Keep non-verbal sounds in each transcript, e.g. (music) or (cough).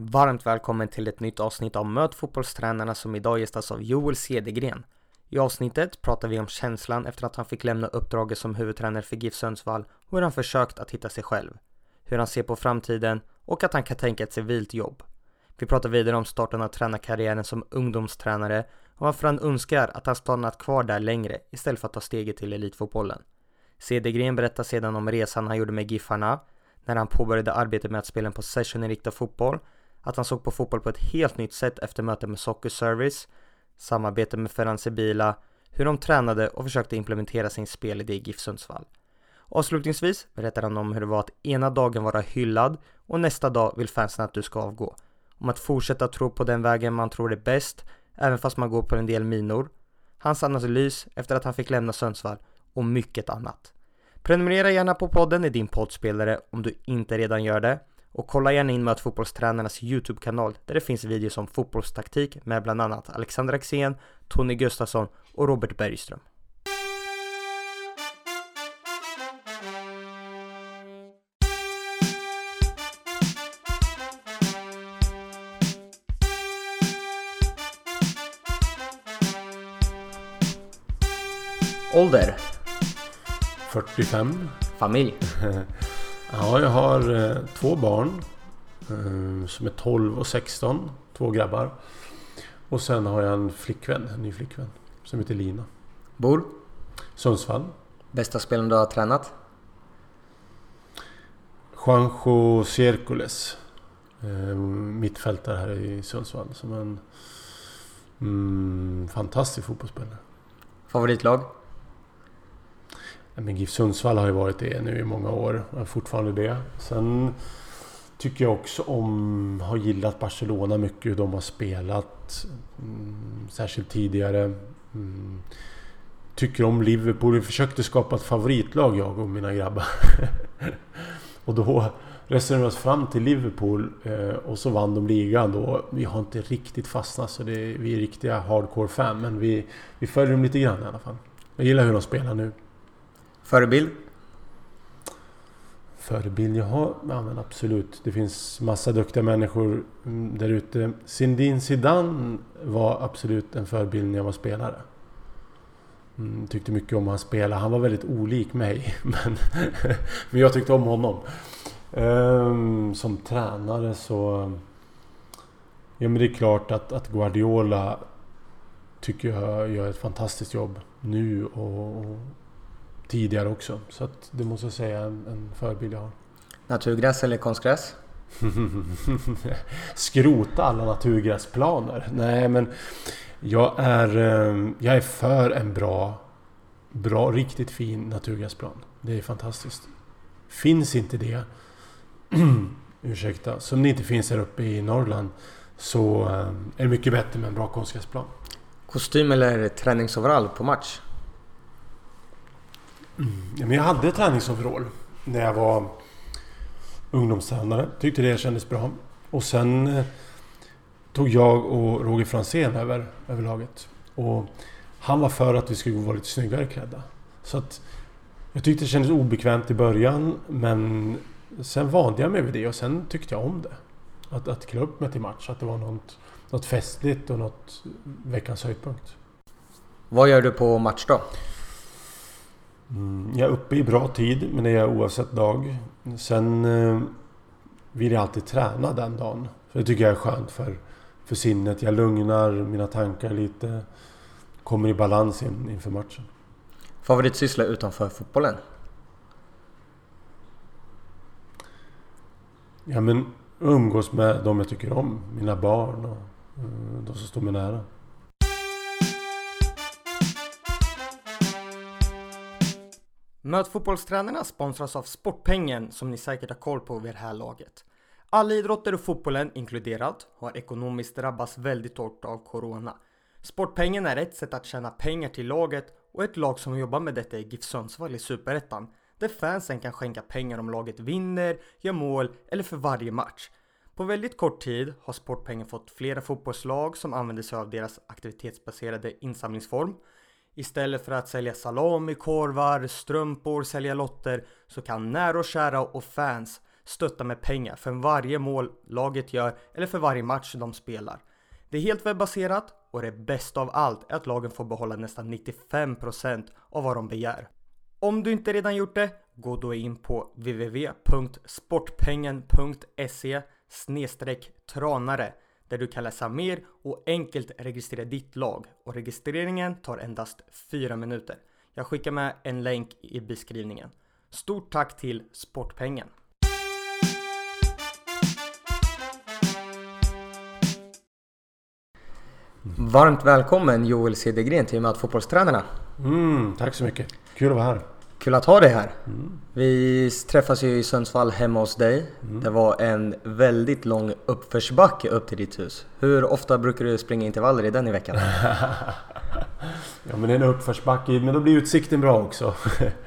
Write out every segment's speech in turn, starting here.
Varmt välkommen till ett nytt avsnitt av Möt fotbollstränarna som idag gästas av Joel Cedergren. I avsnittet pratar vi om känslan efter att han fick lämna uppdraget som huvudtränare för GIF Sundsvall och hur han försökt att hitta sig själv. Hur han ser på framtiden och att han kan tänka ett civilt jobb. Vi pratar vidare om starten av tränarkarriären som ungdomstränare och varför han önskar att han stannat kvar där längre istället för att ta steget till elitfotbollen. Cedergren berättar sedan om resan han gjorde med Giffarna, när han påbörjade arbetet med att spela en possessioninriktad fotboll, att han såg på fotboll på ett helt nytt sätt efter mötet med Soccer Service, samarbete med Ferran Sebila, hur de tränade och försökte implementera sin spelidé i GIF Sundsvall. Avslutningsvis berättar han om hur det var att ena dagen vara hyllad och nästa dag vill fansen att du ska avgå. Om att fortsätta tro på den vägen man tror är bäst, även fast man går på en del minor. Hans analys efter att han fick lämna Sundsvall och mycket annat. Prenumerera gärna på podden i din poddspelare om du inte redan gör det och kolla gärna in Möt fotbollstränarnas YouTube-kanal där det finns videos om fotbollstaktik med bland annat Alexander Axén, Tony Gustafsson och Robert Bergström. Ålder? 45. Familj? (laughs) Ja, jag har eh, två barn. Eh, som är 12 och 16. Två grabbar. Och sen har jag en flickvän, en ny flickvän. Som heter Lina. Bor? Sundsvall. Bästa spelaren du har tränat? Juanjo Circules. Eh, mittfältare här i Sundsvall. Som en mm, fantastisk fotbollsspelare. Favoritlag? Men GIF Sundsvall har ju varit det nu i många år. Och är fortfarande det. Sen tycker jag också om... Har gillat Barcelona mycket. Hur de har spelat. Mm, särskilt tidigare. Mm, tycker om Liverpool. Vi försökte skapa ett favoritlag jag och mina grabbar. (laughs) och då resonerade vi oss fram till Liverpool. Eh, och så vann de ligan då. Vi har inte riktigt fastnat så det, vi är riktiga hardcore fan. Men vi, vi följer dem lite grann i alla fall. Jag gillar hur de spelar nu. Förebild? Förebild? Jaha, ja men absolut. Det finns massa duktiga människor mm, där ute. Zinedine Zidane var absolut en förebild när jag var spelare. Mm, tyckte mycket om hans spelade. Han var väldigt olik mig. (laughs) Men, (laughs) men jag tyckte om honom. Um, som tränare så... Ja men det är klart att, att Guardiola tycker jag gör ett fantastiskt jobb nu och, och tidigare också. Så att det måste jag säga är en, en förebild jag har. Naturgräs eller konstgräs? (laughs) Skrota alla naturgräsplaner. Nej men jag är, eh, jag är för en bra, bra, riktigt fin naturgräsplan. Det är fantastiskt. Finns inte det, (clears throat) ursäkta, som det inte finns här uppe i Norrland så eh, är det mycket bättre med en bra konstgräsplan. Kostym eller träningsoverall på match? Ja, men jag hade träningsoverall när jag var ungdomstränare. Tyckte det kändes bra. Och sen eh, tog jag och Roger Fransén över, över laget. Och han var för att vi skulle vara lite snyggare klädda. Så att jag tyckte det kändes obekvämt i början men sen vande jag mig vid det och sen tyckte jag om det. Att, att klä upp mig till match. Att det var något, något festligt och något veckans höjdpunkt. Vad gör du på match då? Mm, jag är uppe i bra tid, men det är jag oavsett dag. Sen eh, vill jag alltid träna den dagen. För det tycker jag är skönt för, för sinnet. Jag lugnar mina tankar lite. Kommer i balans in, inför matchen. Favoritsyssla utanför fotbollen? Ja men umgås med de jag tycker om. Mina barn och uh, de som står mig nära. Möt fotbollstränarna sponsras av Sportpengen som ni säkert har koll på vid det här laget. Alla idrotter och fotbollen inkluderat har ekonomiskt drabbats väldigt hårt av Corona. Sportpengen är ett sätt att tjäna pengar till laget och ett lag som jobbar med detta är GIF Sundsvall i Superettan där fansen kan skänka pengar om laget vinner, gör mål eller för varje match. På väldigt kort tid har Sportpengen fått flera fotbollslag som använder sig av deras aktivitetsbaserade insamlingsform Istället för att sälja salami, korvar, strumpor, sälja lotter så kan nära och kära och fans stötta med pengar för varje mål laget gör eller för varje match de spelar. Det är helt webbaserat och det bästa av allt är att lagen får behålla nästan 95% av vad de begär. Om du inte redan gjort det, gå då in på www.sportpengen.se tranare där du kan läsa mer och enkelt registrera ditt lag och registreringen tar endast 4 minuter. Jag skickar med en länk i beskrivningen. Stort tack till Sportpengen! Varmt välkommen Joel Cedergren till Möt fotbollstränarna. Mm, tack så mycket. Kul att vara här. Kul att ha dig här. Mm. Vi träffas ju i Sundsvall hemma hos dig. Mm. Det var en väldigt lång uppförsbacke upp till ditt hus. Hur ofta brukar du springa intervaller i den i veckan? (laughs) ja men det är en uppförsbacke, men då blir utsikten bra också.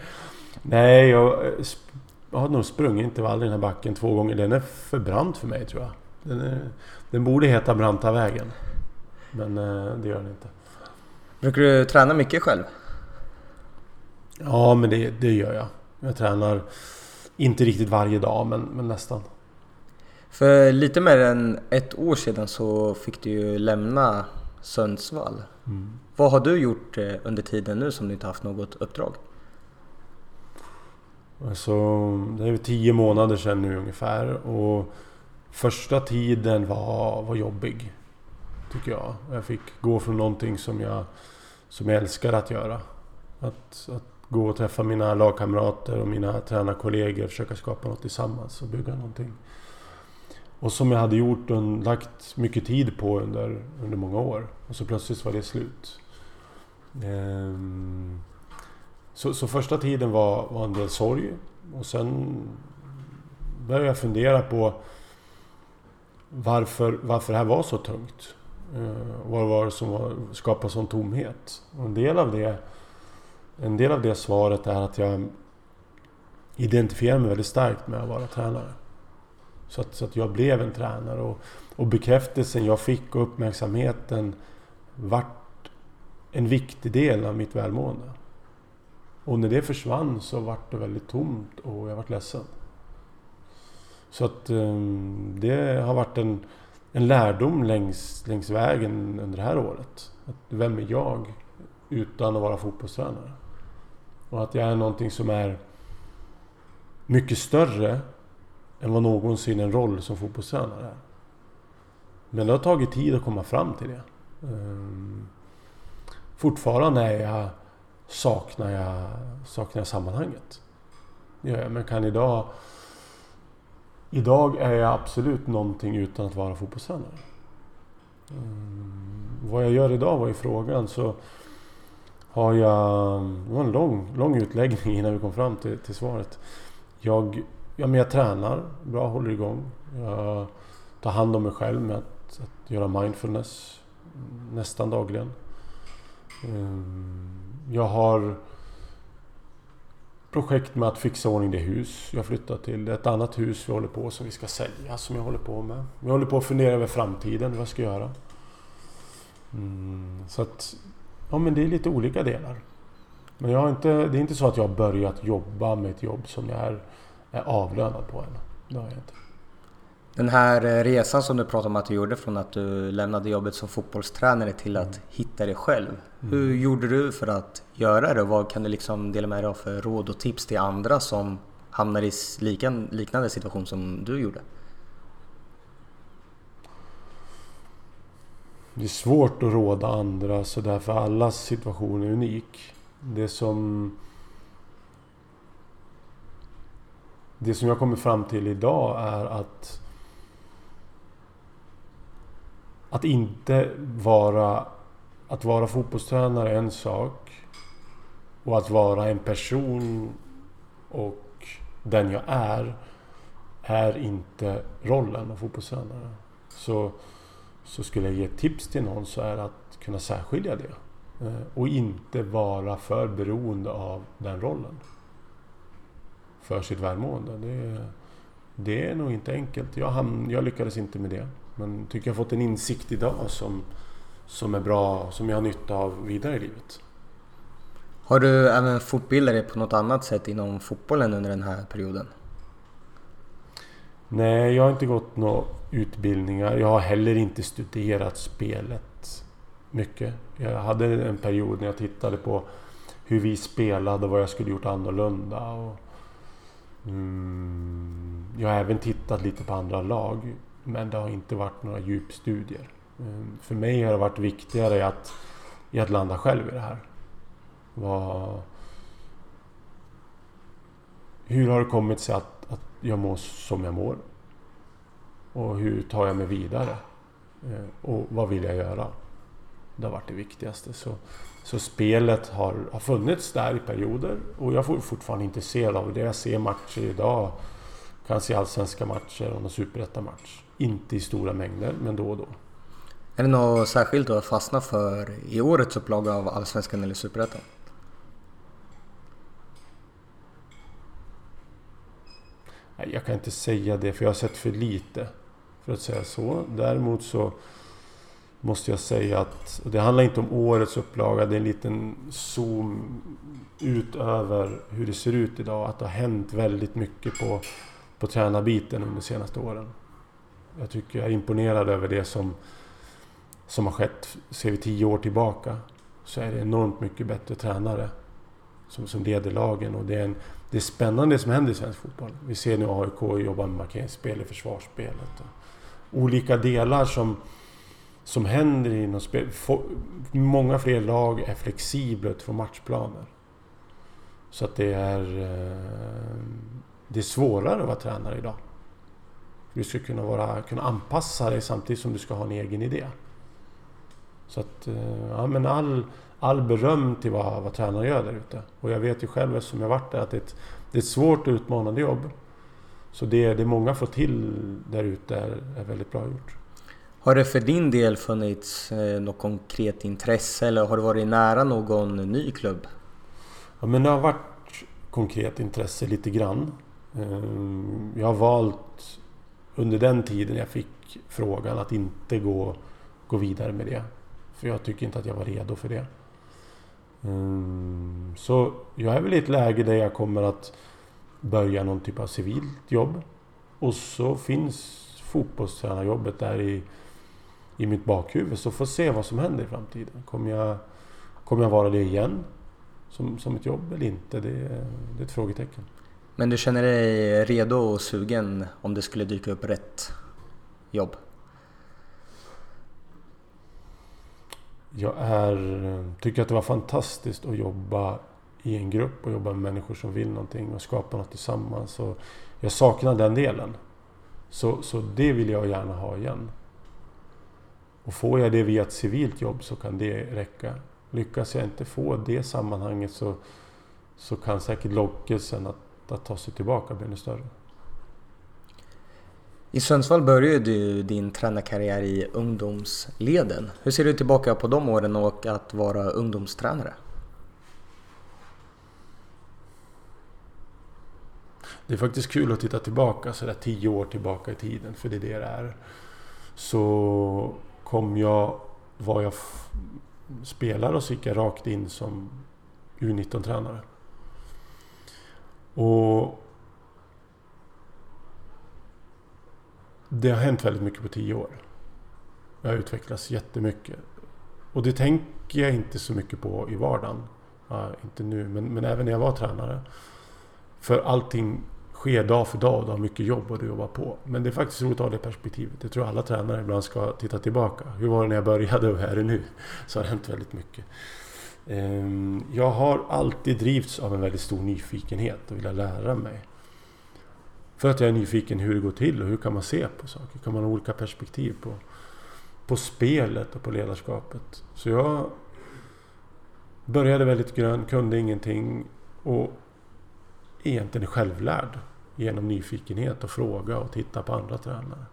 (laughs) Nej, jag, jag har nog sprungit intervaller i den här backen två gånger. Den är för brant för mig tror jag. Den, är, den borde heta Branta vägen. Men eh, det gör den inte. Brukar du träna mycket själv? Ja, men det, det gör jag. Jag tränar inte riktigt varje dag, men, men nästan. För lite mer än ett år sedan så fick du ju lämna Sundsvall. Mm. Vad har du gjort eh, under tiden nu som du inte haft något uppdrag? Alltså, det är tio månader sedan nu ungefär och första tiden var, var jobbig. Tycker jag. Jag fick gå från någonting som jag, som jag älskar att göra. Att, att gå och träffa mina lagkamrater och mina tränarkollegor. Försöka skapa något tillsammans och bygga någonting. Och som jag hade gjort och lagt mycket tid på under, under många år. Och så plötsligt var det slut. Ehm, så, så första tiden var, var en del sorg. Och sen började jag fundera på varför, varför det här var så tungt. Ehm, vad var det som var, skapade sån tomhet? Och en del av det en del av det svaret är att jag identifierar mig väldigt starkt med att vara tränare. Så att, så att jag blev en tränare och, och bekräftelsen jag fick och uppmärksamheten vart en viktig del av mitt välmående. Och när det försvann så vart det väldigt tomt och jag vart ledsen. Så att um, det har varit en, en lärdom längs, längs vägen under det här året. Att vem är jag utan att vara fotbollstränare? Och att jag är någonting som är mycket större än vad någonsin en roll som fotbollstränare är. Men det har tagit tid att komma fram till det. Ehm, fortfarande är jag, saknar, jag, saknar jag sammanhanget. Ja, men kan idag... Idag är jag absolut någonting utan att vara fotbollstränare. Ehm, vad jag gör idag var ju frågan. Så har jag... Det var en lång, lång utläggning innan vi kom fram till, till svaret. Jag, ja, men jag tränar bra, håller igång. Jag tar hand om mig själv med att, att göra mindfulness nästan dagligen. Ehm, jag har projekt med att fixa ordning det hus jag flyttar till. Det är ett annat hus vi håller på som vi ska sälja som jag håller på med. Vi håller på att fundera över framtiden, vad jag ska göra. Mm, så att Ja, men det är lite olika delar. Men jag har inte, det är inte så att jag har börjat jobba med ett jobb som jag är, är avlönad på än. Det har jag inte. Den här eh, resan som du pratade om att du gjorde från att du lämnade jobbet som fotbollstränare till att mm. hitta dig själv. Mm. Hur gjorde du för att göra det? Vad kan du liksom dela med dig av för råd och tips till andra som hamnar i liknande situation som du gjorde? Det är svårt att råda andra så därför allas situation är unik. Det som... Det som jag kommer fram till idag är att... Att inte vara... Att vara fotbollstränare är en sak. Och att vara en person och den jag är, är inte rollen av fotbollstränare. Så så skulle jag ge tips till någon så är att kunna särskilja det. Eh, och inte vara för beroende av den rollen. För sitt välmående. Det, det är nog inte enkelt. Jag, hamn, jag lyckades inte med det. Men tycker jag fått en insikt idag som, som är bra, som jag har nytta av vidare i livet. Har du även fortbildat dig på något annat sätt inom fotbollen under den här perioden? Nej, jag har inte gått några utbildningar. Jag har heller inte studerat spelet mycket. Jag hade en period när jag tittade på hur vi spelade och vad jag skulle gjort annorlunda. Och, mm, jag har även tittat lite på andra lag. Men det har inte varit några djupstudier. Mm, för mig har det varit viktigare att, i att landa själv i det här. Vad, hur har det kommit sig att, att jag mår som jag mår? Och hur tar jag mig vidare? Eh, och vad vill jag göra? Det har varit det viktigaste. Så, så spelet har, har funnits där i perioder och jag är fortfarande intresserad av det. Jag ser matcher idag. Kan se allsvenska matcher och en superettamatch. Inte i stora mängder, men då och då. Är det något särskilt du har fastnat för i årets upplaga av Allsvenskan eller Superettan? Jag kan inte säga det för jag har sett för lite. För att säga så. Däremot så måste jag säga att det handlar inte om årets upplaga. Det är en liten zoom ut över hur det ser ut idag. Att det har hänt väldigt mycket på, på tränarbiten under de senaste åren. Jag tycker jag är imponerad över det som, som har skett. Ser vi tio år tillbaka så är det enormt mycket bättre tränare som, som leder lagen. Och det är, en, det är spännande det som händer i svensk fotboll. Vi ser nu AIK jobba med markeringsspel i försvarsspelet olika delar som, som händer inom spel. Många fler lag är flexibla utifrån matchplaner. Så att det är, eh, det är svårare att vara tränare idag. Du ska kunna, vara, kunna anpassa dig samtidigt som du ska ha en egen idé. Så att, eh, ja men all, all beröm till vad, vad tränare gör där ute. Och jag vet ju själv eftersom jag varit där att det är ett, det är ett svårt och utmanande jobb. Så det, det många får till där ute är, är väldigt bra gjort. Har det för din del funnits eh, något konkret intresse eller har du varit nära någon ny klubb? Ja, men det har varit konkret intresse lite grann. Ehm, jag har valt under den tiden jag fick frågan att inte gå, gå vidare med det. För jag tycker inte att jag var redo för det. Ehm, så jag är väl i ett läge där jag kommer att börja någon typ av civilt jobb. Och så finns fotbollstränarjobbet där i, i mitt bakhuvud. Så får se vad som händer i framtiden. Kommer jag, kommer jag vara det igen? Som, som ett jobb eller inte? Det, det är ett frågetecken. Men du känner dig redo och sugen om det skulle dyka upp rätt jobb? Jag är, tycker att det var fantastiskt att jobba i en grupp och jobba med människor som vill någonting och skapa något tillsammans. Och jag saknar den delen. Så, så det vill jag gärna ha igen. Och får jag det via ett civilt jobb så kan det räcka. Lyckas jag inte få det sammanhanget så, så kan säkert lockelsen att att ta sig tillbaka bli ännu större. I Sundsvall började du din tränarkarriär i ungdomsleden. Hur ser du tillbaka på de åren och att vara ungdomstränare? Det är faktiskt kul att titta tillbaka sådär tio år tillbaka i tiden, för det är det det är. Så kom jag, var jag spelare och så gick jag rakt in som U19-tränare. Och det har hänt väldigt mycket på tio år. Jag har utvecklats jättemycket. Och det tänker jag inte så mycket på i vardagen. Ja, inte nu, men, men även när jag var tränare. För allting sker dag för dag och du har mycket jobb och du jobbar på. Men det är faktiskt roligt att ha det perspektivet. Jag tror alla tränare ibland ska titta tillbaka. Hur var det när jag började och hur är det nu? Så har det hänt väldigt mycket. Ehm, jag har alltid drivits av en väldigt stor nyfikenhet och vilja lära mig. För att jag är nyfiken hur det går till och hur kan man se på saker? Kan man ha olika perspektiv på, på spelet och på ledarskapet? Så jag började väldigt grön, kunde ingenting och egentligen självlärd genom nyfikenhet och fråga och titta på andra tränare.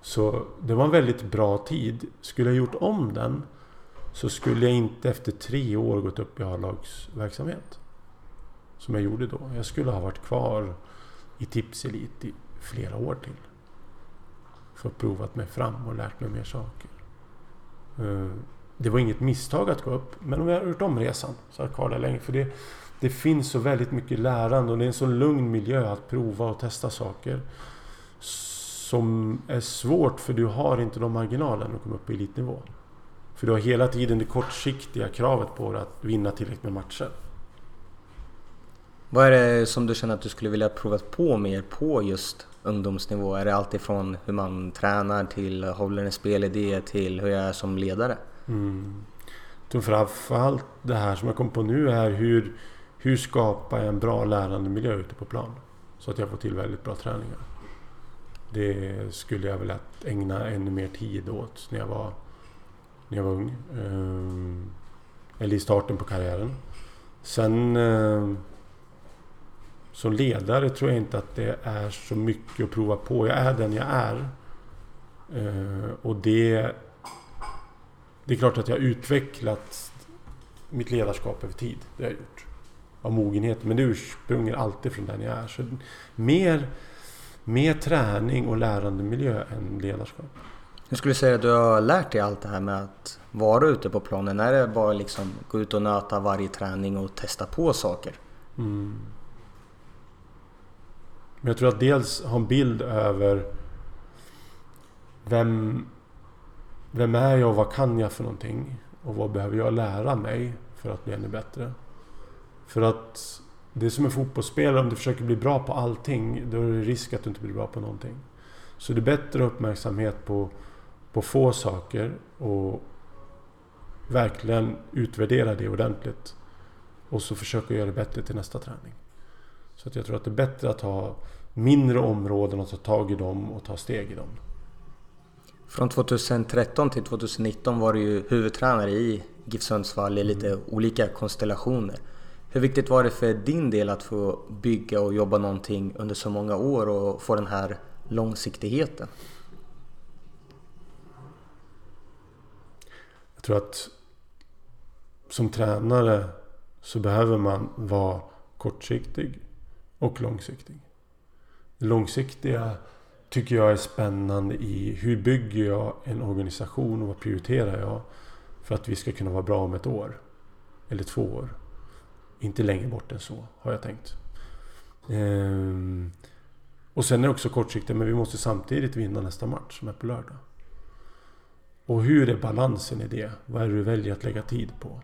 Så det var en väldigt bra tid. Skulle jag gjort om den så skulle jag inte efter tre år gått upp i A-lagsverksamhet. Som jag gjorde då. Jag skulle ha varit kvar i Tipselit i flera år till. För att provat mig fram och lärt mig mer saker. Eh, det var inget misstag att gå upp, men om jag hade gjort om resan så hade jag kvar där länge. För det, det finns så väldigt mycket lärande och det är en så lugn miljö att prova och testa saker. som är svårt för du har inte de marginalerna att komma upp på elitnivå. För du har hela tiden det kortsiktiga kravet på dig att vinna tillräckligt med matcher. Vad är det som du känner att du skulle vilja prova på mer på just ungdomsnivå? Är det alltifrån hur man tränar till håller en spelidé till hur jag är som ledare? Mm. Framförallt det här som jag kom på nu är hur, hur skapar jag en bra lärandemiljö ute på plan? Så att jag får till väldigt bra träningar. Det skulle jag vilja ägna ännu mer tid åt när jag var, när jag var ung. Ehm, eller i starten på karriären. Sen ehm, som ledare tror jag inte att det är så mycket att prova på. Jag är den jag är. Ehm, och det... Det är klart att jag har utvecklat mitt ledarskap över tid. Det har jag gjort. Av mogenhet. Men det ursprungar alltid från den jag är. Så mer mer träning och lärandemiljö än ledarskap. Hur skulle du säga att du har lärt dig allt det här med att vara ute på planen? Är det bara liksom gå ut och nöta varje träning och testa på saker? Mm. Men jag tror att dels ha en bild över vem, vem är jag och vad kan jag för någonting? Och vad behöver jag lära mig för att bli ännu bättre? För att det är som en fotbollsspelare, om du försöker bli bra på allting, då är det risk att du inte blir bra på någonting. Så det är bättre att ha uppmärksamhet på, på få saker och verkligen utvärdera det ordentligt. Och så försöka göra det bättre till nästa träning. Så att jag tror att det är bättre att ha mindre områden och ta tag i dem och ta steg i dem. Från 2013 till 2019 var du ju huvudtränare i GIF Sundsvall i lite mm. olika konstellationer. Hur viktigt var det för din del att få bygga och jobba någonting under så många år och få den här långsiktigheten? Jag tror att som tränare så behöver man vara kortsiktig och långsiktig. Det långsiktiga tycker jag är spännande i hur bygger jag en organisation och vad prioriterar jag för att vi ska kunna vara bra om ett år eller två år. Inte längre bort än så, har jag tänkt. Ehm, och sen är det också kortsiktigt, men vi måste samtidigt vinna nästa match som är på lördag. Och hur är balansen i det? Vad är det du väljer att lägga tid på?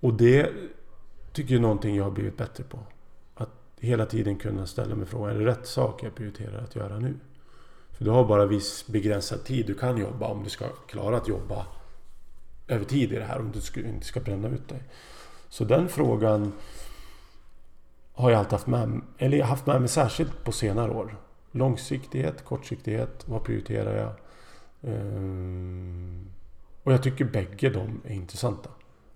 Och det tycker jag är någonting jag har blivit bättre på. Att hela tiden kunna ställa mig frågan, är det rätt sak jag prioriterar att göra nu? För du har bara viss begränsad tid du kan jobba om du ska klara att jobba över tid i det här, om du inte ska bränna ut dig. Så den frågan har jag alltid haft med, eller jag haft med mig särskilt på senare år. Långsiktighet, kortsiktighet, vad prioriterar jag? Ehm, och jag tycker bägge de är intressanta.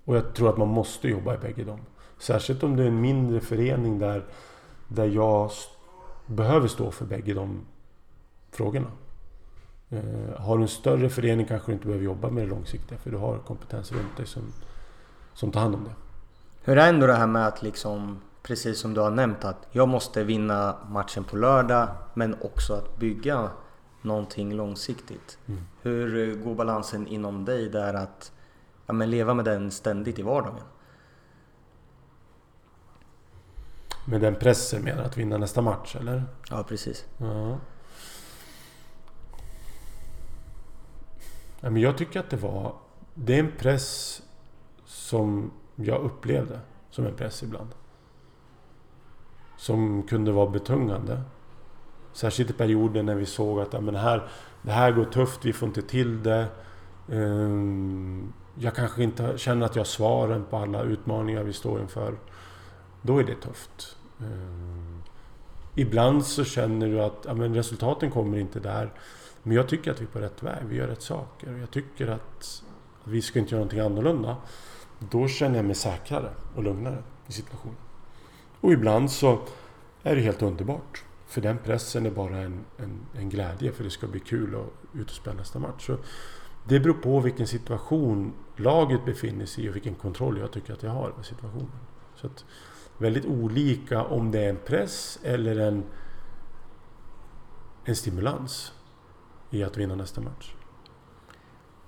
Och jag tror att man måste jobba i bägge dem. Särskilt om det är en mindre förening där, där jag behöver stå för bägge de frågorna. Ehm, har du en större förening kanske du inte behöver jobba med det långsiktiga för du har kompetens runt dig som, som tar hand om det. Hur är ändå det här med att liksom, precis som du har nämnt, att jag måste vinna matchen på lördag men också att bygga någonting långsiktigt. Mm. Hur går balansen inom dig där att ja, men leva med den ständigt i vardagen? Med den pressen med att vinna nästa match eller? Ja, precis. Ja. ja men jag tycker att det var... Det är en press som jag upplevde som en press ibland. Som kunde vara betungande. Särskilt i perioder när vi såg att ja, men det, här, det här går tufft, vi får inte till det. Ehm, jag kanske inte känner att jag har svaren på alla utmaningar vi står inför. Då är det tufft. Ehm, ibland så känner du att ja, men resultaten kommer inte där. Men jag tycker att vi är på rätt väg, vi gör rätt saker. Jag tycker att vi ska inte göra någonting annorlunda. Då känner jag mig säkrare och lugnare i situationen. Och ibland så är det helt underbart. För den pressen är bara en, en, en glädje för det ska bli kul att ut och spela nästa match. Så det beror på vilken situation laget befinner sig i och vilken kontroll jag tycker att jag har över situationen. Så att, väldigt olika om det är en press eller en, en stimulans i att vinna nästa match.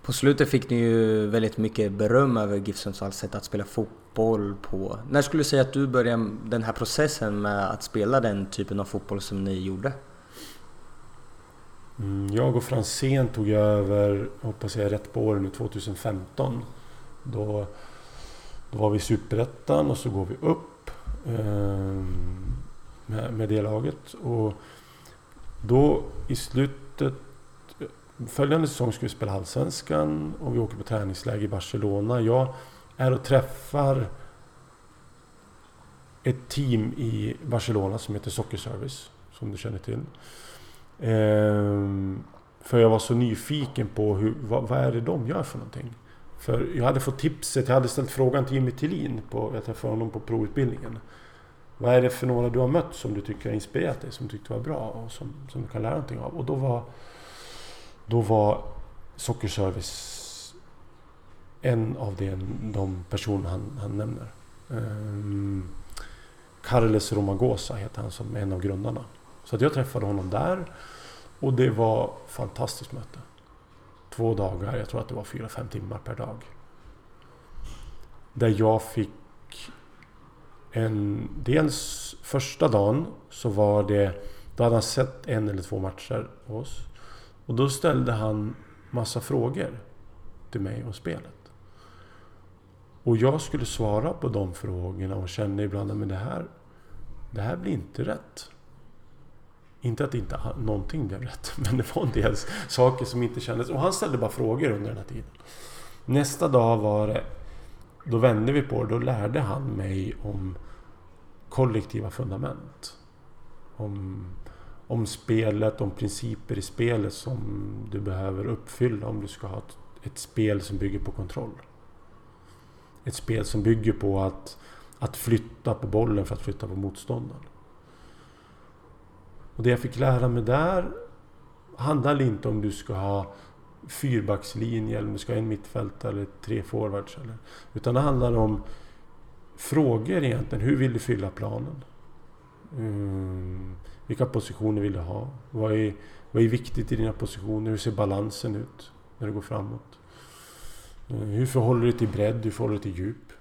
På slutet fick ni ju väldigt mycket beröm över GIF Sundsvalls sätt att spela fotboll på. När skulle du säga att du började den här processen med att spela den typen av fotboll som ni gjorde? Mm, jag och Franzén tog över, hoppas jag är rätt på året nu, 2015. Då, då var vi i Superettan och så går vi upp eh, med, med det laget. Och då i slutet Följande säsong ska vi spela Allsvenskan och vi åker på träningsläger i Barcelona. Jag är och träffar ett team i Barcelona som heter Sockerservice, som du känner till. Ehm, för jag var så nyfiken på hur, vad, vad, är det de gör för någonting. För jag hade fått tipset, jag hade ställt frågan till Jimmy Tillin, på, jag träffade honom på provutbildningen. Vad är det för några du har mött som du tycker har inspirerat dig, som du tyckte var bra och som, som du kan lära någonting av? Och då var, då var Sockerservice en av de, de personer han, han nämner. Um, Carles Romagosa heter han som är en av grundarna. Så att jag träffade honom där och det var fantastiskt möte. Två dagar, jag tror att det var fyra, fem timmar per dag. Där jag fick en... Dels första dagen så var det... Då hade han sett en eller två matcher hos oss. Och då ställde han massa frågor till mig om spelet. Och jag skulle svara på de frågorna och kände ibland att det här, det här blir inte rätt. Inte att inte någonting blev rätt, (laughs) men det var en del saker som inte kändes... Och han ställde bara frågor under den här tiden. Nästa dag var det... Då vände vi på det. Då lärde han mig om kollektiva fundament. Om, om spelet, om principer i spelet som du behöver uppfylla om du ska ha ett, ett spel som bygger på kontroll. Ett spel som bygger på att, att flytta på bollen för att flytta på motståndaren. Och det jag fick lära mig där handlar inte om du ska ha fyrbackslinje eller om du ska ha en mittfältare eller tre forwards. Eller, utan det handlar om frågor egentligen. Hur vill du fylla planen? Eh, vilka positioner vill du ha? Vad är, vad är viktigt i dina positioner? Hur ser balansen ut när du går framåt? Eh, hur förhåller du dig till bredd? Hur förhåller du dig till djup?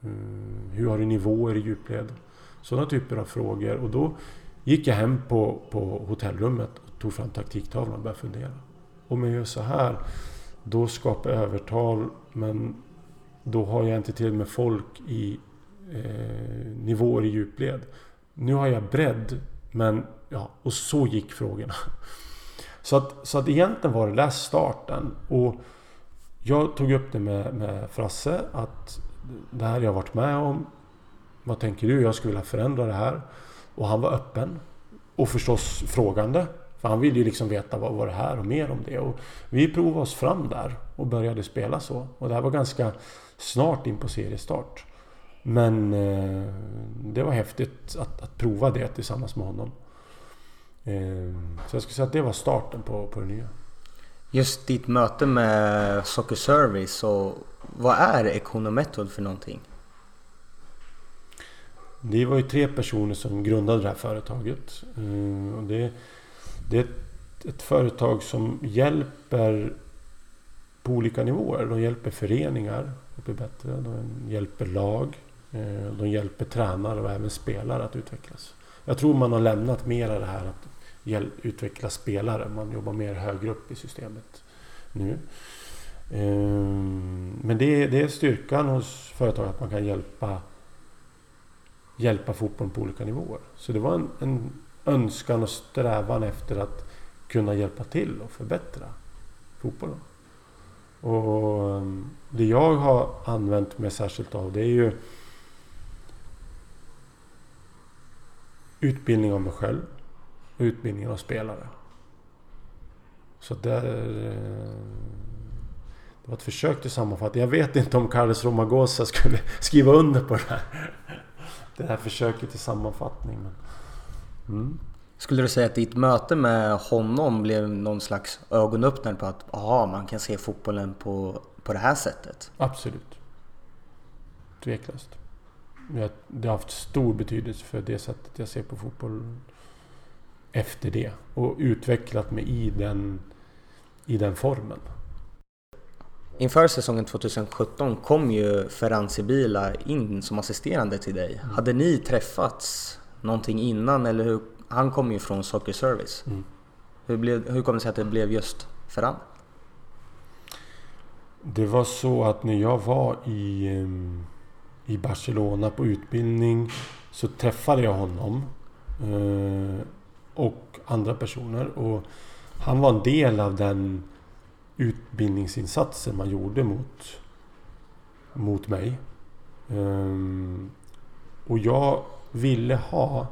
Eh, hur har du nivåer i djupled? Sådana typer av frågor. Och då gick jag hem på, på hotellrummet och tog fram taktiktavlan och började fundera. Om jag gör så här, då skapar jag övertal men då har jag inte till med folk i eh, nivåer i djupled. Nu har jag bredd, men ja, och så gick frågorna. Så att, så att egentligen var det där starten. Och jag tog upp det med, med Frasse att det här jag varit med om. Vad tänker du? Jag skulle vilja förändra det här. Och han var öppen. Och förstås frågande. För han ville ju liksom veta vad var det här och mer om det. Och vi provade oss fram där och började spela så. Och det här var ganska snart in på seriestart. Men eh, det var häftigt att, att prova det tillsammans med honom. Eh, så jag skulle säga att det var starten på, på det nya. Just ditt möte med Soccer Service och vad är Econometod för någonting? Det var ju tre personer som grundade det här företaget. Eh, och det, det är ett, ett, företag som hjälper på olika nivåer. De hjälper föreningar att bli bättre. De hjälper lag. Eh, de hjälper tränare och även spelare att utvecklas. Jag tror man har lämnat mer av det här att utveckla spelare. Man jobbar mer högre upp i systemet nu. Eh, men det är, det är styrkan hos företag att man kan hjälpa hjälpa fotbollen på olika nivåer. Så det var en, en önskan och strävan efter att kunna hjälpa till och förbättra fotbollen. Och eh, det jag har använt mig särskilt av det är ju utbildning av mig själv och utbildning av spelare. Så där, eh, det var ett försök till sammanfattning. Jag vet inte om Carlos Romagosa skulle (laughs) skriva under på det här det här försöket till sammanfattning. Mm. Skulle du säga att ditt möte med honom blev någon slags ögonöppnare på att aha, man kan se fotbollen på, på det här sättet? Absolut. Tveklöst. Det har haft stor betydelse för det sättet jag ser på fotboll efter det. Och utvecklat mig i den, i den formen. Inför säsongen 2017 kom ju Ferran Sibila in som assisterande till dig. Mm. Hade ni träffats någonting innan eller hur? Han kom ju från Soccer Service. Mm. Hur, blev, hur kom det sig att det blev just Ferran? Det var så att när jag var i, ehm, i Barcelona på utbildning så träffade jag honom. Eh, och andra personer. Och han var en del av den utbildningsinsatsen man gjorde mot, mot mig. Um, och jag ville ha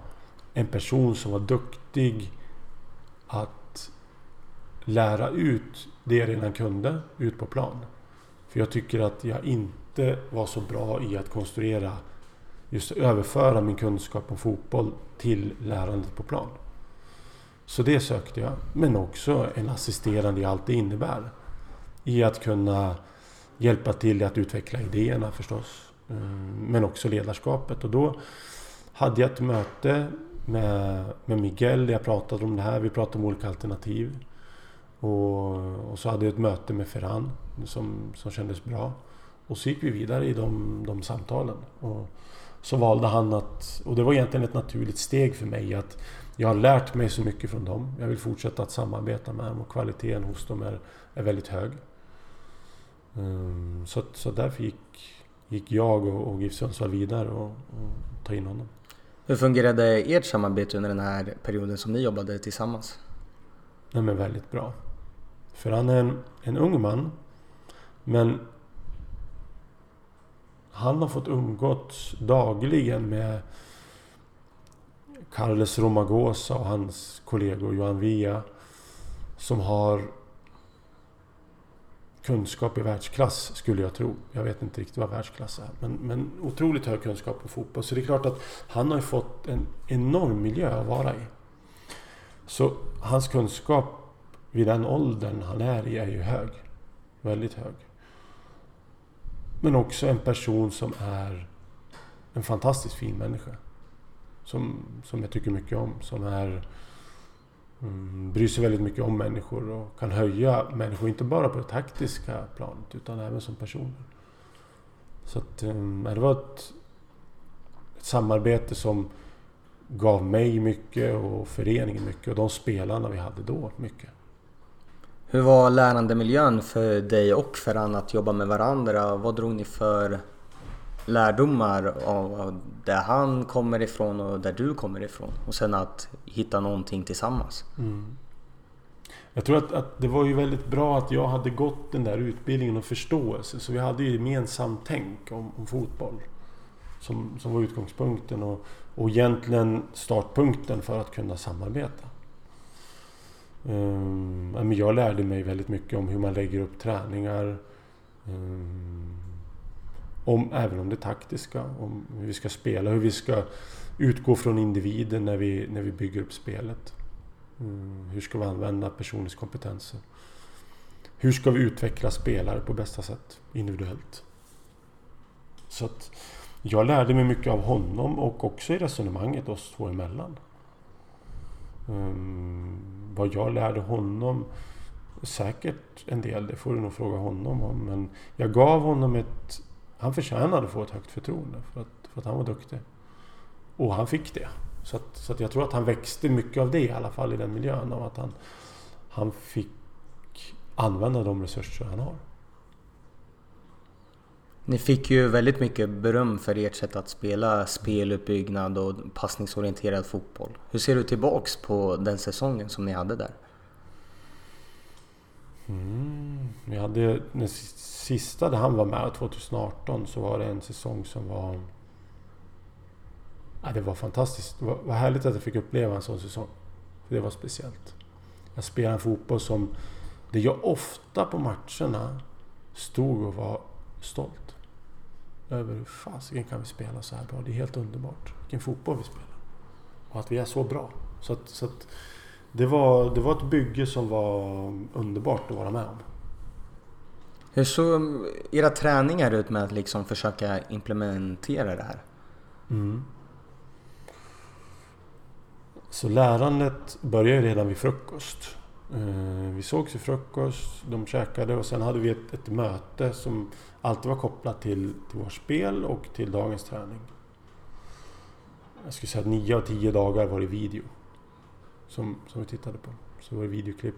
en person som var duktig att lära ut det jag redan kunde ut på plan. För jag tycker att jag inte inte var så bra i att konstruera, just överföra min kunskap om fotboll till lärandet på plan. Så det sökte jag. Men också en assisterande i allt det innebär. I att kunna hjälpa till att utveckla idéerna förstås. Eh, men också ledarskapet. Och då hade jag ett möte med, med Miguel. Jag pratade om det här. Vi pratade om olika alternativ. Och, och så hade jag ett möte med Ferran som, som kändes bra. Och så gick vi vidare i de, de samtalen. Och så valde han att... Och det var egentligen ett naturligt steg för mig att jag har lärt mig så mycket från dem. Jag vill fortsätta att samarbeta med dem och kvaliteten hos dem är, är väldigt hög. Um, så, så därför gick, gick jag och, och GIF Sundsvall vidare och, och ta in honom. Hur fungerade ert samarbete under den här perioden som ni jobbade tillsammans? Nej men väldigt bra. För han är en, en ung man. Men han har fått umgås dagligen med Carles Romagosa och hans kollegor Johan Via som har kunskap i världsklass skulle jag tro. Jag vet inte riktigt vad världsklass är. Men, men otroligt hög kunskap på fotboll. Så det är klart att han har fått en enorm miljö att vara i. Så hans kunskap vid den åldern han är i är ju hög. Väldigt hög. Men också en person som är en fantastiskt fin människa. Som, som jag tycker mycket om. Som är, mm, bryr sig väldigt mycket om människor och kan höja människor, inte bara på det taktiska planet utan även som personer. Så att, mm, det var ett, ett samarbete som gav mig mycket och föreningen mycket och de spelarna vi hade då mycket. Hur var lärandemiljön för dig och för Ferran att jobba med varandra? Vad drog ni för lärdomar av där han kommer ifrån och där du kommer ifrån. Och sen att hitta någonting tillsammans. Mm. Jag tror att, att, det var ju väldigt bra att jag hade gått den där utbildningen och förståelse. Så vi hade ju gemensamt tänk om, om fotboll. Som, som var utgångspunkten och, och egentligen startpunkten för att kunna samarbeta. Um, jag lärde mig väldigt mycket om hur man lägger upp träningar. Um, om, även om det taktiska, om hur vi ska spela, hur vi ska utgå från individen när vi, när vi bygger upp spelet. Um, hur ska vi använda personens kompetenser? Hur ska vi utveckla spelare på bästa sätt individuellt? Så att jag lärde mig mycket av honom och också i resonemanget oss två emellan. Um, vad jag lärde honom Säkert en del, det får du nog fråga honom om. Men jag gav honom ett han förtjänade att få ett högt förtroende för att, för att han var duktig. Och han fick det. Så, att, så att jag tror att han växte mycket av det i alla fall i den miljön. Av att han, han fick använda de resurser han har. Ni fick ju väldigt mycket beröm för ert sätt att spela speluppbyggnad och passningsorienterad fotboll. Hur ser du tillbaks på den säsongen som ni hade där? Mm, vi hade sista där han var med, 2018, så var det en säsong som var... Ja, det var fantastiskt. Det var, var härligt att jag fick uppleva en sån säsong. För det var speciellt. Jag spelade en fotboll som... Det jag ofta på matcherna stod och var stolt. Över hur fasiken kan vi spela så här bra? Det är helt underbart. Vilken fotboll vi spelar. Och att vi är så bra. Så att, så att det, var, det var ett bygge som var underbart att vara med om. Hur såg era träningar ut med att liksom försöka implementera det här? Mm. Så lärandet började redan vid frukost. Eh, vi sågs vid frukost, de käkade och sen hade vi ett, ett möte som alltid var kopplat till, till vårt spel och till dagens träning. Jag skulle säga att nio av tio dagar var det video som, som vi tittade på. Så var det videoklipp.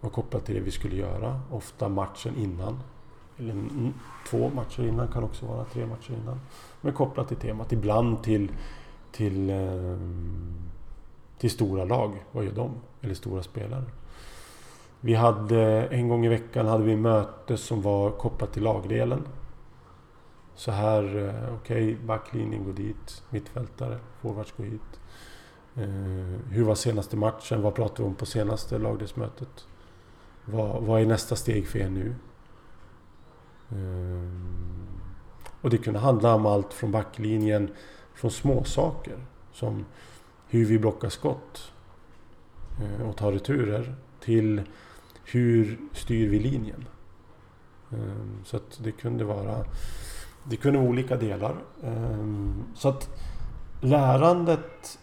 Var kopplat till det vi skulle göra. Ofta matchen innan. Eller två matcher innan, kan också vara tre matcher innan. Men kopplat till temat. Ibland till, till, till, till stora lag. Vad gör de? Eller stora spelare. Vi hade en gång i veckan hade vi möte som var kopplat till lagdelen. Så här, eh, okej, okay, backlinjen går dit, mittfältare, forwards går hit. Eh, hur var senaste matchen? Vad pratade vi om på senaste lagdelsmötet? Vad, vad är nästa steg för er nu? Eh, och det kunde handla om allt från backlinjen, från småsaker som hur vi blockar skott och tar returer till hur styr vi linjen? Ehm, så att det kunde vara det kunde vara olika delar. Ehm, så att lärandet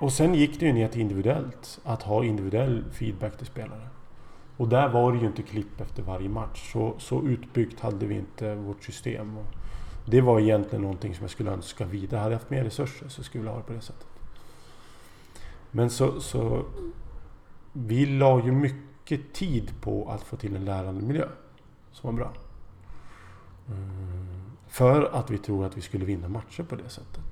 och sen gick det ju ner till individuellt. Att ha individuell feedback till spelare. Och där var det ju inte klipp efter varje match. Så, så utbyggt hade vi inte vårt system. Och det var egentligen någonting som jag skulle önska vidare. Hade jag haft mer resurser så skulle jag ha det på det sättet. Men så, så vi la ju mycket tid på att få till en lärande miljö som var bra. Mm. För att vi tror att vi skulle vinna matcher på det sättet.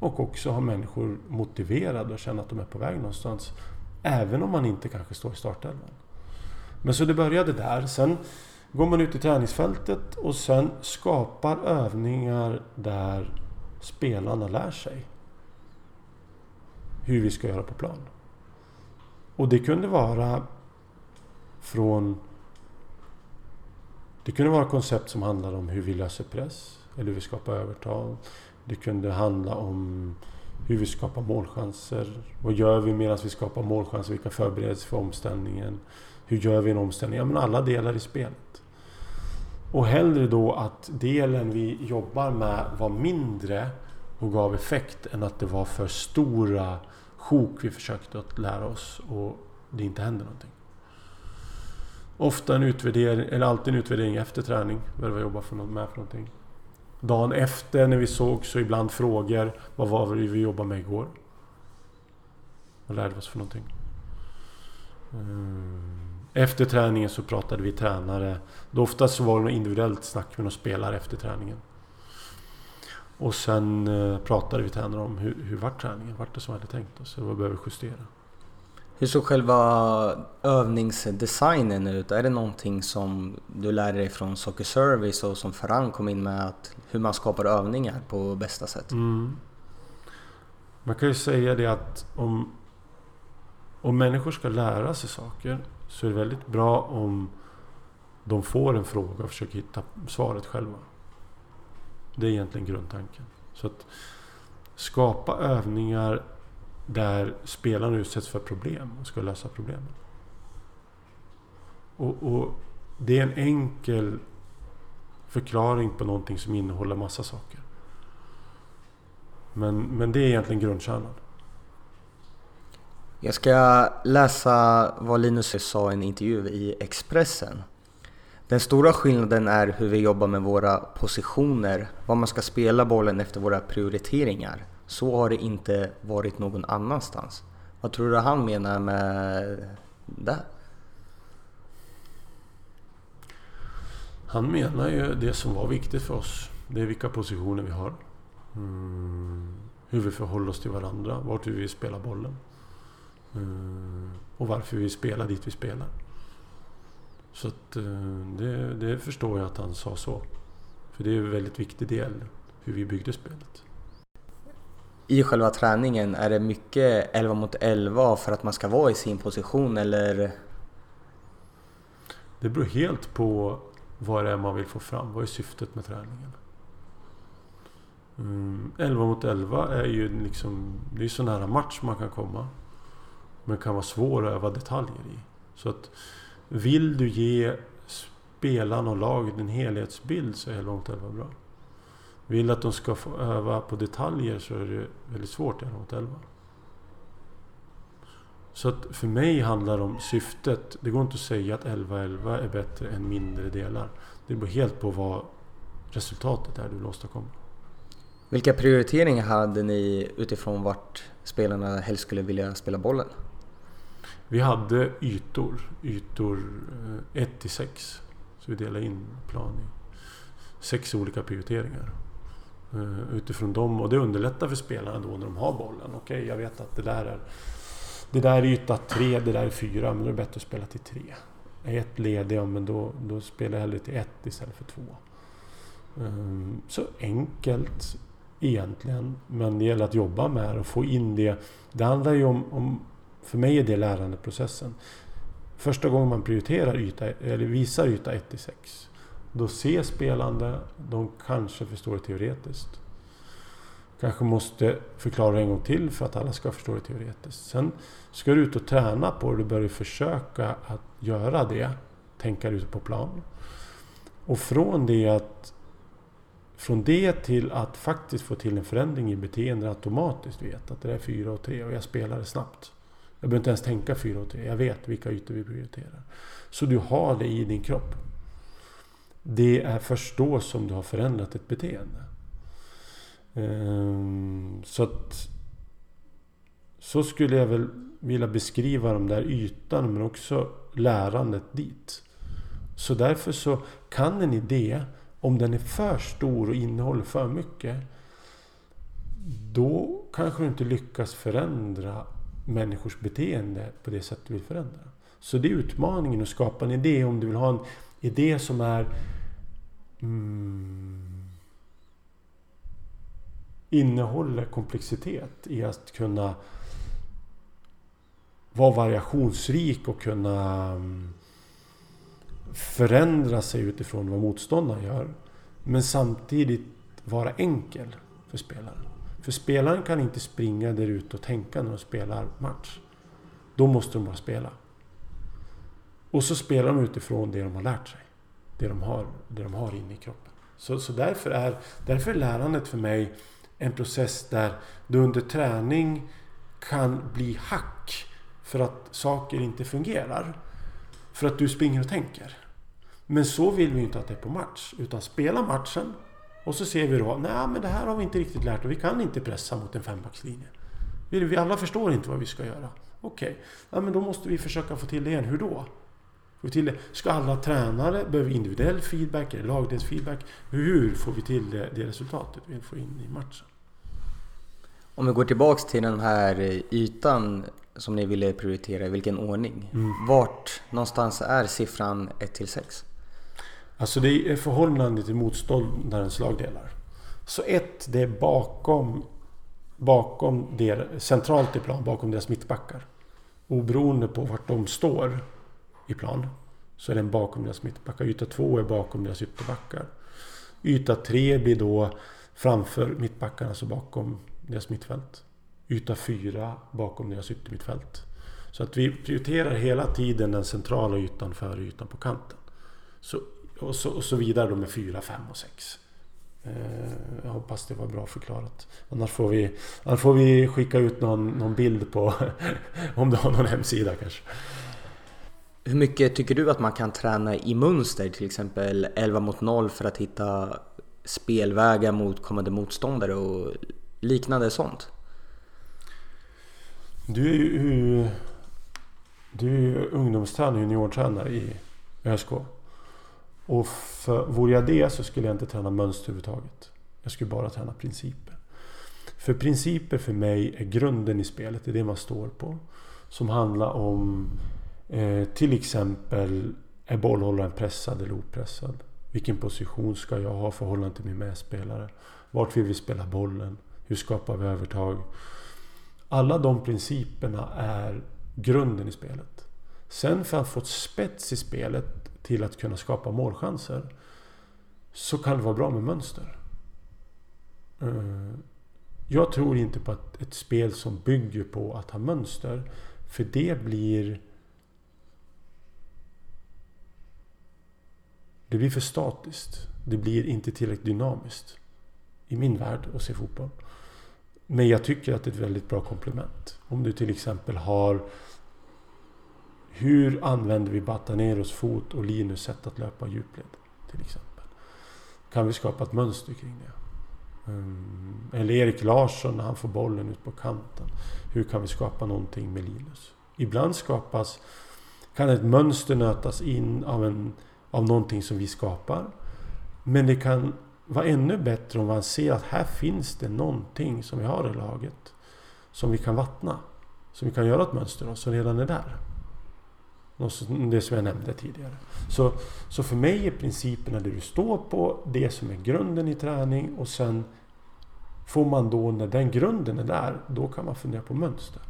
Och också ha människor motiverade och känna att de är på väg någonstans. Även om man inte kanske står i startelvan. Men så det började där. Sen går man ut i träningsfältet och sen skapar övningar där spelarna lär sig hur vi ska göra på plan. Och det kunde vara från... Det kunde vara koncept som handlade om hur vi löser press, eller hur vi skapar övertal. Det kunde handla om hur vi skapar målchanser. Vad gör vi medan vi skapar målchanser? Vilka förberedelser för omställningen? Hur gör vi en omställning? Ja, men alla delar i spelet. Och hellre då att delen vi jobbar med var mindre och gav effekt än att det var för stora sjok vi försökte att lära oss och det inte händer någonting. Ofta en utvärdering, eller alltid en utvärdering efter träning. Vad det var för något, med för någonting. Dagen efter när vi såg så ibland frågor. Vad var det vi jobbade med igår? Vad lärde vi oss för någonting? Eh, efter träningen så pratade vi tränare. Då oftast så var det något individuellt snack med någon spelare efter träningen. Och sen eh, pratade vi tränare om hur, hur vart träningen? Vart det som vi hade tänkt oss? Vad behöver justera? Hur såg själva övningsdesignen ut? Är det någonting som du lär dig från Soccer Service och som Ferran kom in med? Att hur man skapar övningar på bästa sätt? Mm. Man kan ju säga det att om, om människor ska lära sig saker så är det väldigt bra om de får en fråga och försöker hitta svaret själva. Det är egentligen grundtanken. Så att skapa övningar där spelarna utsätts för problem och ska lösa problemen. Och, och, det är en enkel förklaring på någonting som innehåller massa saker. Men, men det är egentligen grundkärnan. Jag ska läsa vad Linus sa i en intervju i Expressen. Den stora skillnaden är hur vi jobbar med våra positioner, var man ska spela bollen efter våra prioriteringar. Så har det inte varit någon annanstans. Vad tror du han menar med det? Han menar ju det som var viktigt för oss. Det är vilka positioner vi har. Mm. Hur vi förhåller oss till varandra. Vart vi vill spela bollen. Mm. Och varför vi spelar dit vi spelar. Så att, eh, det, det, förstår jag att han sa så. För det är en väldigt viktig del hur vi byggde spelet. I själva träningen, är det mycket 11 mot 11 för att man ska vara i sin position eller? Det beror helt på vad det är man vill få fram. Vad är syftet med träningen? Mm, 11 mot 11 är ju liksom... Det är så nära match man kan komma. Men kan vara svår att öva detaljer i. Så att vill du ge spelarna och laget en helhetsbild så är 11 mot 11 bra. Vill att de ska få öva på detaljer så är det väldigt svårt i 11 mot 11. Så att för mig handlar det om syftet. Det går inte att säga att 11-11 är bättre än mindre delar. Det beror helt på vad resultatet är du vill åstadkomma. Vilka prioriteringar hade ni utifrån vart spelarna helst skulle vilja spela bollen? Vi hade ytor, ytor eh, 1 till 6. Så vi delade in plan i sex olika prioriteringar. Eh, utifrån dem och det underlättar för spelarna då när de har bollen. Okej, okay, jag vet att det där är det där är yta 3, det där är 4, men då är det bättre att spela till 3. Är ett ledig, ja, men då, då spelar jag hellre till 1 istället för 2. Ehm, så enkelt egentligen, men det gäller att jobba med det och få in det. Det handlar ju om, om för mig är det lärandeprocessen. Första gången man prioriterar yta, eller visar yta 1 till 6 då ser spelande, de kanske förstår det teoretiskt. Kanske måste förklara en gång till för att alla ska förstå det teoretiskt. Sen ska du ut och träna på det, du börjar försöka att göra det. Tänka ute på plan. Och från det att från det till att faktiskt få till en förändring i beteende automatiskt vet att det är 4 och 3 och jag spelar det snabbt. Jag behöver inte ens tänka 4 och 3. Jag vet vilka ytor vi prioriterar. Så du har det i din kropp. Det är först då som du har förändrat ett beteende. Ehm, så att... Så skulle jag väl vilja beskriva de där ytan men också lärandet dit. Så därför så kan en idé, om den är för stor och innehåller för mycket, då kanske du inte lyckas förändra människors beteende på det sätt du vill förändra. Så det är utmaningen att skapa en idé om du vill ha en idé som är mm, innehåller komplexitet i att kunna vara variationsrik och kunna mm, förändra sig utifrån vad motståndaren gör. Men samtidigt vara enkel för spelaren. För spelaren kan inte springa där ute och tänka när de spelar match. Då måste de bara spela. Och så spelar de utifrån det de har lärt sig. Det de har, det de har inne i kroppen. Så, så därför, är, därför är lärandet för mig en process där du under träning kan bli hack för att saker inte fungerar. För att du springer och tänker. Men så vill vi inte att det är på match. Utan spela matchen och så ser vi då, nej men det här har vi inte riktigt lärt och vi kan inte pressa mot en fembackslinje. Vi alla förstår inte vad vi ska göra. Okej, okay. ja, men då måste vi försöka få till det igen. Hur då? Få till det. Ska alla tränare, behöver individuell feedback eller lagdelsfeedback? Hur får vi till det, det resultatet vi vill få in i matchen? Om vi går tillbaks till den här ytan som ni ville prioritera, i vilken ordning? Mm. Vart någonstans är siffran 1 till 6? Alltså det är förhållande till motståndarens lagdelar. Så 1, det är bakom, bakom der, centralt i plan, bakom deras mittbackar. Oberoende på vart de står i plan så är den bakom deras mittbackar. Yta 2 är bakom deras ytterbackar. Yta 3 blir då framför mittbackarna, alltså bakom deras mittfält. Yta 4 bakom deras yttermittfält. Så att vi prioriterar hela tiden den centrala ytan före ytan på kanten. Så, och, så, och så vidare då med 4, 5 och 6. Eh, jag hoppas det var bra förklarat. Annars får vi, annars får vi skicka ut någon, någon bild på (laughs) om du har någon hemsida kanske. Hur mycket tycker du att man kan träna i mönster, till exempel 11 mot 0 för att hitta spelvägar mot kommande motståndare och liknande sånt? Du är ju, du är ju ungdomstränare, juniortränare i ÖSK. Och för, vore jag det så skulle jag inte träna mönster överhuvudtaget. Jag skulle bara träna principer. För principer för mig är grunden i spelet, det är det man står på. Som handlar om eh, till exempel, är bollhållaren pressad eller opressad? Vilken position ska jag ha i förhållande till min medspelare? Vart vill vi spela bollen? Hur skapar vi övertag? Alla de principerna är grunden i spelet. Sen för att få ett spets i spelet till att kunna skapa målchanser så kan det vara bra med mönster. Eh, jag tror inte på ett spel som bygger på att ha mönster. För det blir... Det blir för statiskt. Det blir inte tillräckligt dynamiskt. I min värld att se fotboll. Men jag tycker att det är ett väldigt bra komplement. Om du till exempel har hur använder vi Bataneros fot och Linus sätt att löpa djupled? Till exempel. Kan vi skapa ett mönster kring det? Ehm, eller Erik Larsson när han får bollen ut på kanten. Hur kan vi skapa någonting med Linus? Ibland skapas, kan ett mönster nötas in av, en, av någonting som vi skapar. Men det kan vara ännu bättre om man ser att här finns det någonting som vi har i laget. Som vi kan vattna. Som vi kan göra ett mönster av, som redan är där. Det som jag nämnde tidigare. Så, så för mig är principerna det du står på, det som är grunden i träning och sen får man då, när den grunden är där, då kan man fundera på mönster.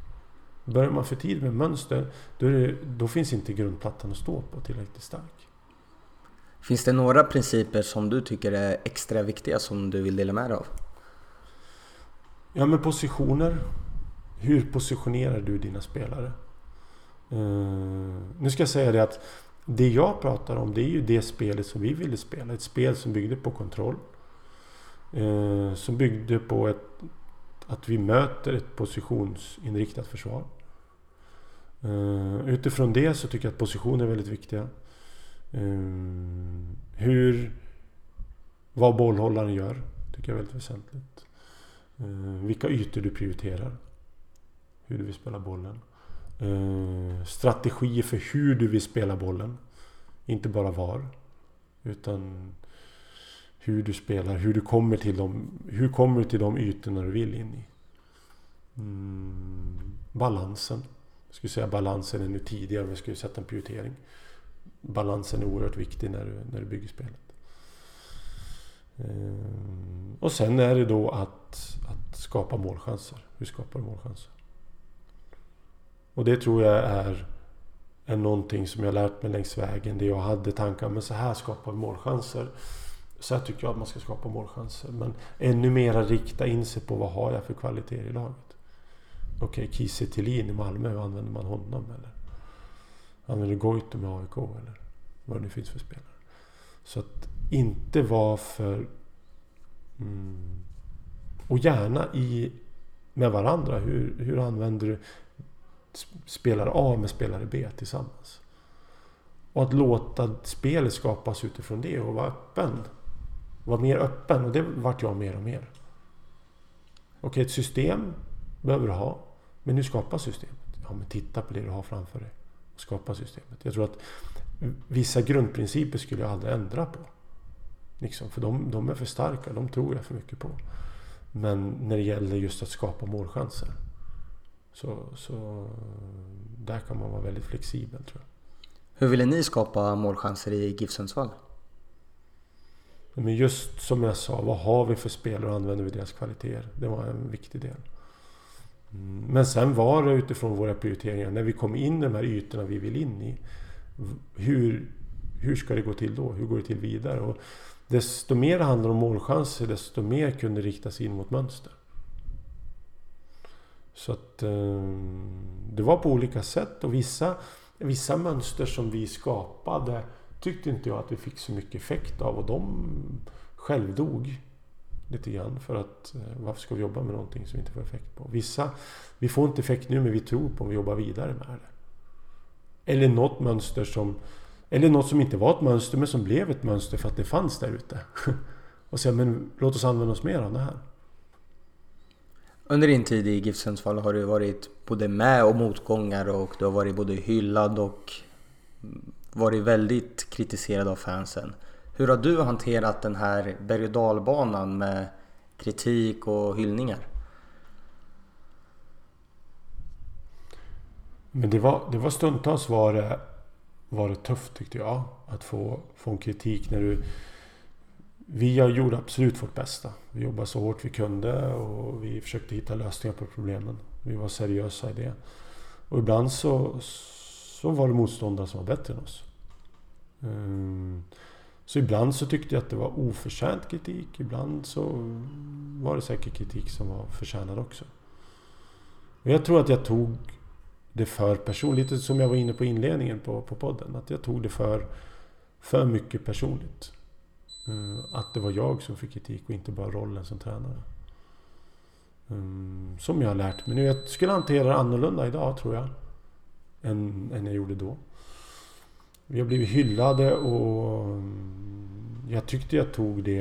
Börjar man för tidigt med mönster, då, det, då finns inte grundplattan att stå på tillräckligt stark. Finns det några principer som du tycker är extra viktiga som du vill dela med dig av? Ja, men positioner. Hur positionerar du dina spelare? Uh, nu ska jag säga det att det jag pratar om det är ju det spelet som vi ville spela. Ett spel som byggde på kontroll. Uh, som byggde på ett, att vi möter ett positionsinriktat försvar. Uh, utifrån det så tycker jag att positioner är väldigt viktiga. hur, vad bollhållaren gör tycker jag är väldigt väsentligt. vilka ytor du prioriterar. Hur du vill spela bollen. Eh, strategier för hur du vill spela bollen. Inte bara var. Utan hur du spelar, hur du kommer till de, hur kommer du till de ytorna du vill in i. Mm, balansen. Jag skulle säga balansen ännu tidigare om jag skulle sätta en prioritering. Balansen är oerhört viktig när du, när du bygger spelet. Mm, och sen är det då att, att skapa målchanser. Hur skapar du målchanser? Och det tror jag är, är någonting som jag lärt mig längs vägen. Det jag hade tankar, men så här skapar vi målchanser. Så här tycker jag att man ska skapa målchanser. Men ännu mera rikta in sig på vad har jag för kvaliteter i laget. Okej, okay, Kiese Thelin i Malmö, hur använder man honom? Eller använder Goitom med AIK? Eller vad det nu finns för spelare. Så att inte vara för... Mm, och gärna i, med varandra. Hur, hur använder du spelare A med spelare B tillsammans. Och att låta spelet skapas utifrån det och vara öppen. Vara mer öppen och det vart jag mer och mer. Okej, ett system behöver du ha. Men hur skapas systemet? Ja, men titta på det du har framför dig. Och skapa systemet. Jag tror att vissa grundprinciper skulle jag aldrig ändra på. Liksom, för de, de är för starka. De tror jag för mycket på. Men när det gäller just att skapa målchanser. Så, så där kan man vara väldigt flexibel tror jag. Hur ville ni skapa målchanser i GIF Sundsvall? Men just som jag sa, vad har vi för spelare och använder vi deras kvaliteter? Det var en viktig del. Mm, men sen var det utifrån våra prioriteringar, när vi kom in i de här ytorna vi vill in i. Hur, hur ska det gå till då? Hur går det till vidare? Och desto mer det handlar om målchanser, desto mer kunde riktas in mot mönster. Så att eh, det var på olika sätt och vissa, vissa mönster som vi skapade tyckte inte jag att vi fick så mycket effekt av och de självdog lite grann för att eh, varför ska vi jobba med någonting som vi inte får effekt på? Vissa, vi får inte effekt nu men vi tror på om vi jobbar vidare med det. Eller något mönster som eller något som inte var ett mönster men som blev ett mönster för att det fanns där ute. (laughs) och säga men låt oss använda oss mer av det här. Under din tid i GIF Sundsvall har du varit både med och motgångar och du har varit både hyllad och varit väldigt kritiserad av fansen. Hur har du hanterat den här berg och dalbanan med kritik och hyllningar? Men det var, det var stundtals var det, var det tufft tyckte jag. Att få, få en kritik när du vi gjorde absolut vårt bästa. Vi jobbade så hårt vi kunde och vi försökte hitta lösningar på problemen. Vi var seriösa i det. Och ibland så, så var det motståndare som var bättre än oss. Ehm, så ibland så tyckte jag att det var oförtjänt kritik. Ibland så var det säkert kritik som var förtjänad också. Och jag tror att jag tog det för personligt. Lite som jag var inne på inledningen på, på podden. Att jag tog det för, för mycket personligt. Eh, att det var jag som fick kritik och inte bara rollen som tränare. Mm, som jag har lärt mig nu. Jag skulle hantera det annorlunda idag tror jag. Än, än jag gjorde då. Vi har blivit hyllade och mm, jag tyckte jag tog det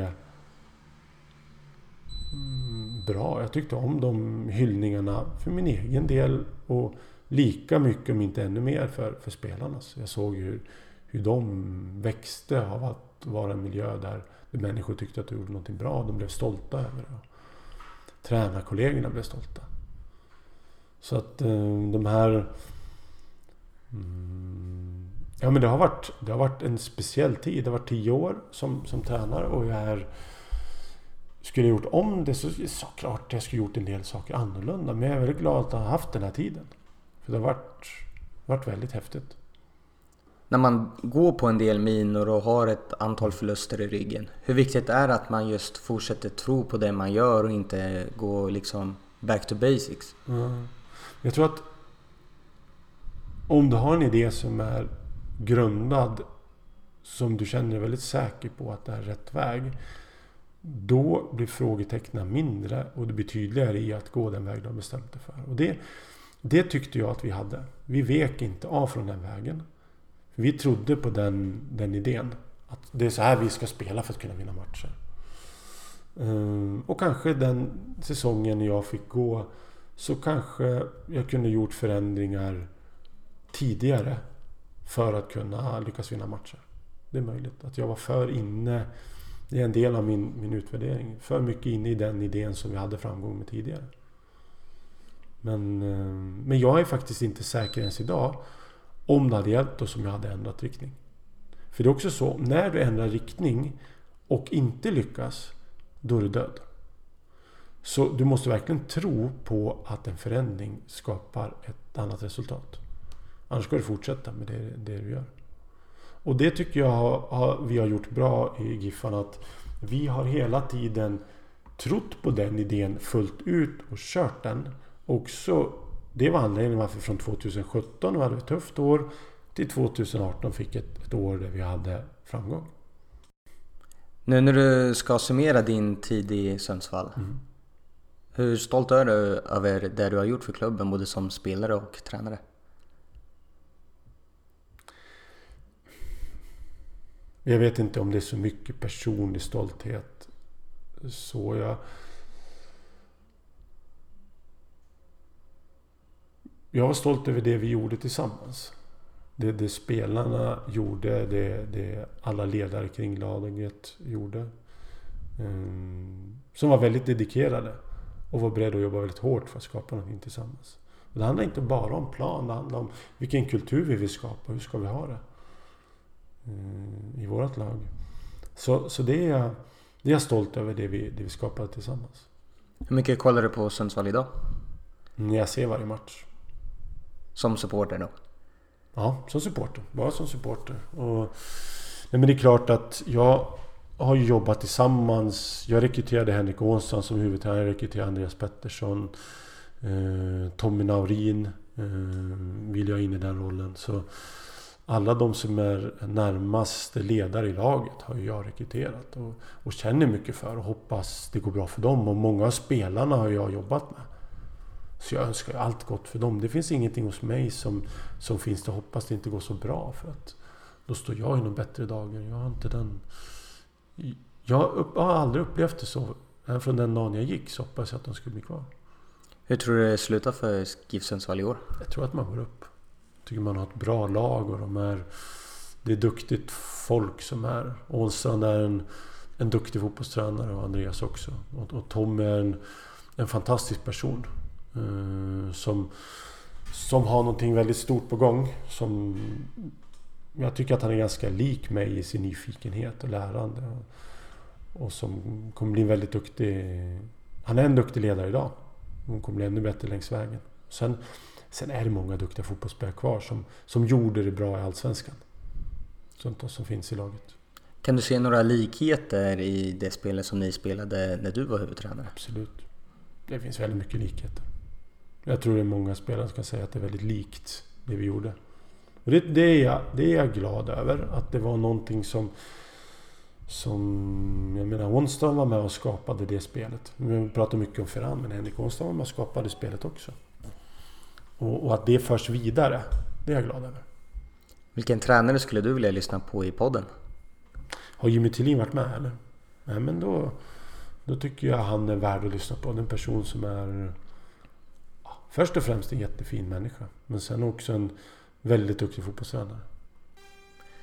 mm, bra. Jag tyckte om de hyllningarna för min egen del och lika mycket om inte ännu mer för, för spelarna. Så jag såg hur, hur de växte av att vara en miljö där människor tyckte att du gjorde någonting bra. De blev stolta över det. Tränarkollegorna blev stolta. Så att eh, de här... Mm, ja men det har, varit, det har varit en speciell tid. Det har varit tio år som, som tränare och jag är... Skulle jag gjort om det så såklart jag skulle gjort en del saker annorlunda. Men jag är väldigt glad att ha haft den här tiden. För det har varit, varit väldigt häftigt. När man går på en del minor och har ett antal förluster i ryggen. Hur viktigt är det att man just fortsätter tro på det man gör och inte går liksom back to basics? Mm. Jag tror att om du har en idé som är grundad som du känner dig väldigt säker på att det är rätt väg. Då blir frågetecknen mindre och det blir tydligare i att gå den väg du har bestämt dig för. Och det, det tyckte jag att vi hade. Vi vek inte av från den vägen. Vi trodde på den, den idén. Att det är så här vi ska spela för att kunna vinna matcher. Eh, och kanske den säsongen jag fick gå så kanske jag kunde gjort förändringar tidigare för att kunna lyckas vinna matcher. Det är möjligt att jag var för inne, det är en del av min, min utvärdering, för mycket inne i den idén som vi hade framgång med tidigare. Men, eh, men jag är faktiskt inte säker ens idag om det hade hjälpt oss om jag hade ändrat riktning. För det är också så, när du ändrar riktning och inte lyckas, då är du död. Så du måste verkligen tro på att en förändring skapar ett annat resultat. Annars ska du fortsätta med det, det du gör. Och det tycker jag har, vi har gjort bra i Giffan. Att vi har hela tiden trott på den idén fullt ut och kört den. Också, det var anledningen varför från 2017 hade vi ett tufft år till 2018 fick ett, ett år där vi hade framgång. Nu när du ska summera din tid i Sundsvall. Mm. Hur stolt är du över det du har gjort för klubben både som spelare och tränare? Jag vet inte om det är så mycket personlig stolthet. Så jag... Jag var stolt över det vi gjorde tillsammans. Det, det spelarna gjorde, det, det alla ledare kring laget gjorde. Um, som var väldigt dedikerade. Och var beredda att jobba väldigt hårt för att skapa någonting tillsammans. Och det handlar inte bara om plan, det handlar om vilken kultur vi vill skapa. Hur ska vi ha det? Eh, I vårt lag. Så, så det, är det är jag stolt över, det vi, det vi skapade tillsammans. Hur mycket kollar du på Sundsvall idag? Mm, jag ser varje match. Som supporter då? Ja, som supporter. Bara som supporter. Och, nej, men det är klart att jag har jobbat tillsammans. Jag rekryterade Henrik Ånstrand som huvudtränare. Jag rekryterade Andreas Pettersson. Eh, Tommy Naurin eh, vill jag in i den rollen. Så alla de som är närmast ledare i laget har ju jag rekryterat och, och, känner mycket för och hoppas det går bra för dem. Och många av spelarna har jag jobbat med. Så jag önskar allt gott för dem. Det finns ingenting hos mig som, som finns det hoppas det inte går så bra för att då står jag i någon bättre dagar. Jag har inte den jag har aldrig upplevt det så. Även från den dagen jag gick så hoppas jag att de skulle bli kvar. Hur tror du det slutar för GIF Sundsvall i år? Jag tror att man går upp. Jag tycker man har ett bra lag och de är... Det är duktigt folk som är. Ånstrand är en, en duktig fotbollstränare och Andreas också. Och, och Tom är en, en fantastisk person. Eh, som, som har någonting väldigt stort på gång. Som jag tycker att han är ganska lik mig i sin nyfikenhet och lärande. Och som kommer bli väldigt duktig. Han är en duktig ledare idag. Hon kommer bli ännu bättre längs vägen. Sen, sen är det många duktiga fotbollsspelare kvar som, som gjorde det bra i Allsvenskan. Sånt som finns i laget. Kan du se några likheter i det spelet som ni spelade när du var huvudtränare? Absolut. Det finns väldigt mycket likheter. Jag tror det är många spelare som kan säga att det är väldigt likt det vi gjorde. Och det, det, är jag, det är jag glad över. Att det var någonting som... Som... Jag menar, Onsdagen var med och skapade det spelet. Vi pratar mycket om Ferran, men Henrik Onsdagen var med och skapade spelet också. Och, och, att det förs vidare, det är jag glad över. Vilken tränare skulle du vilja lyssna på i podden? Har Jimmy Tillin varit med eller? Nej men då... Då tycker jag han är värd att lyssna på. En person som är först och främst en jättefin människa. Men sen också en väldigt duktig fotbollstränare.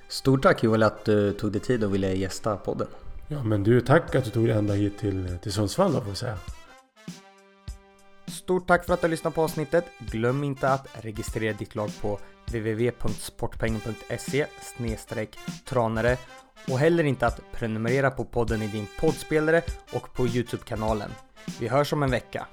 Stort tack Joel att du tog dig tid och ville gästa podden. Ja men du, tack att du tog dig ända hit till, till Sundsvall då får jag säga. Stort tack för att du lyssnade på avsnittet. Glöm inte att registrera ditt lag på www.sportpengen.se tranare och heller inte att prenumerera på podden i din poddspelare och på Youtube-kanalen. Vi hörs om en vecka.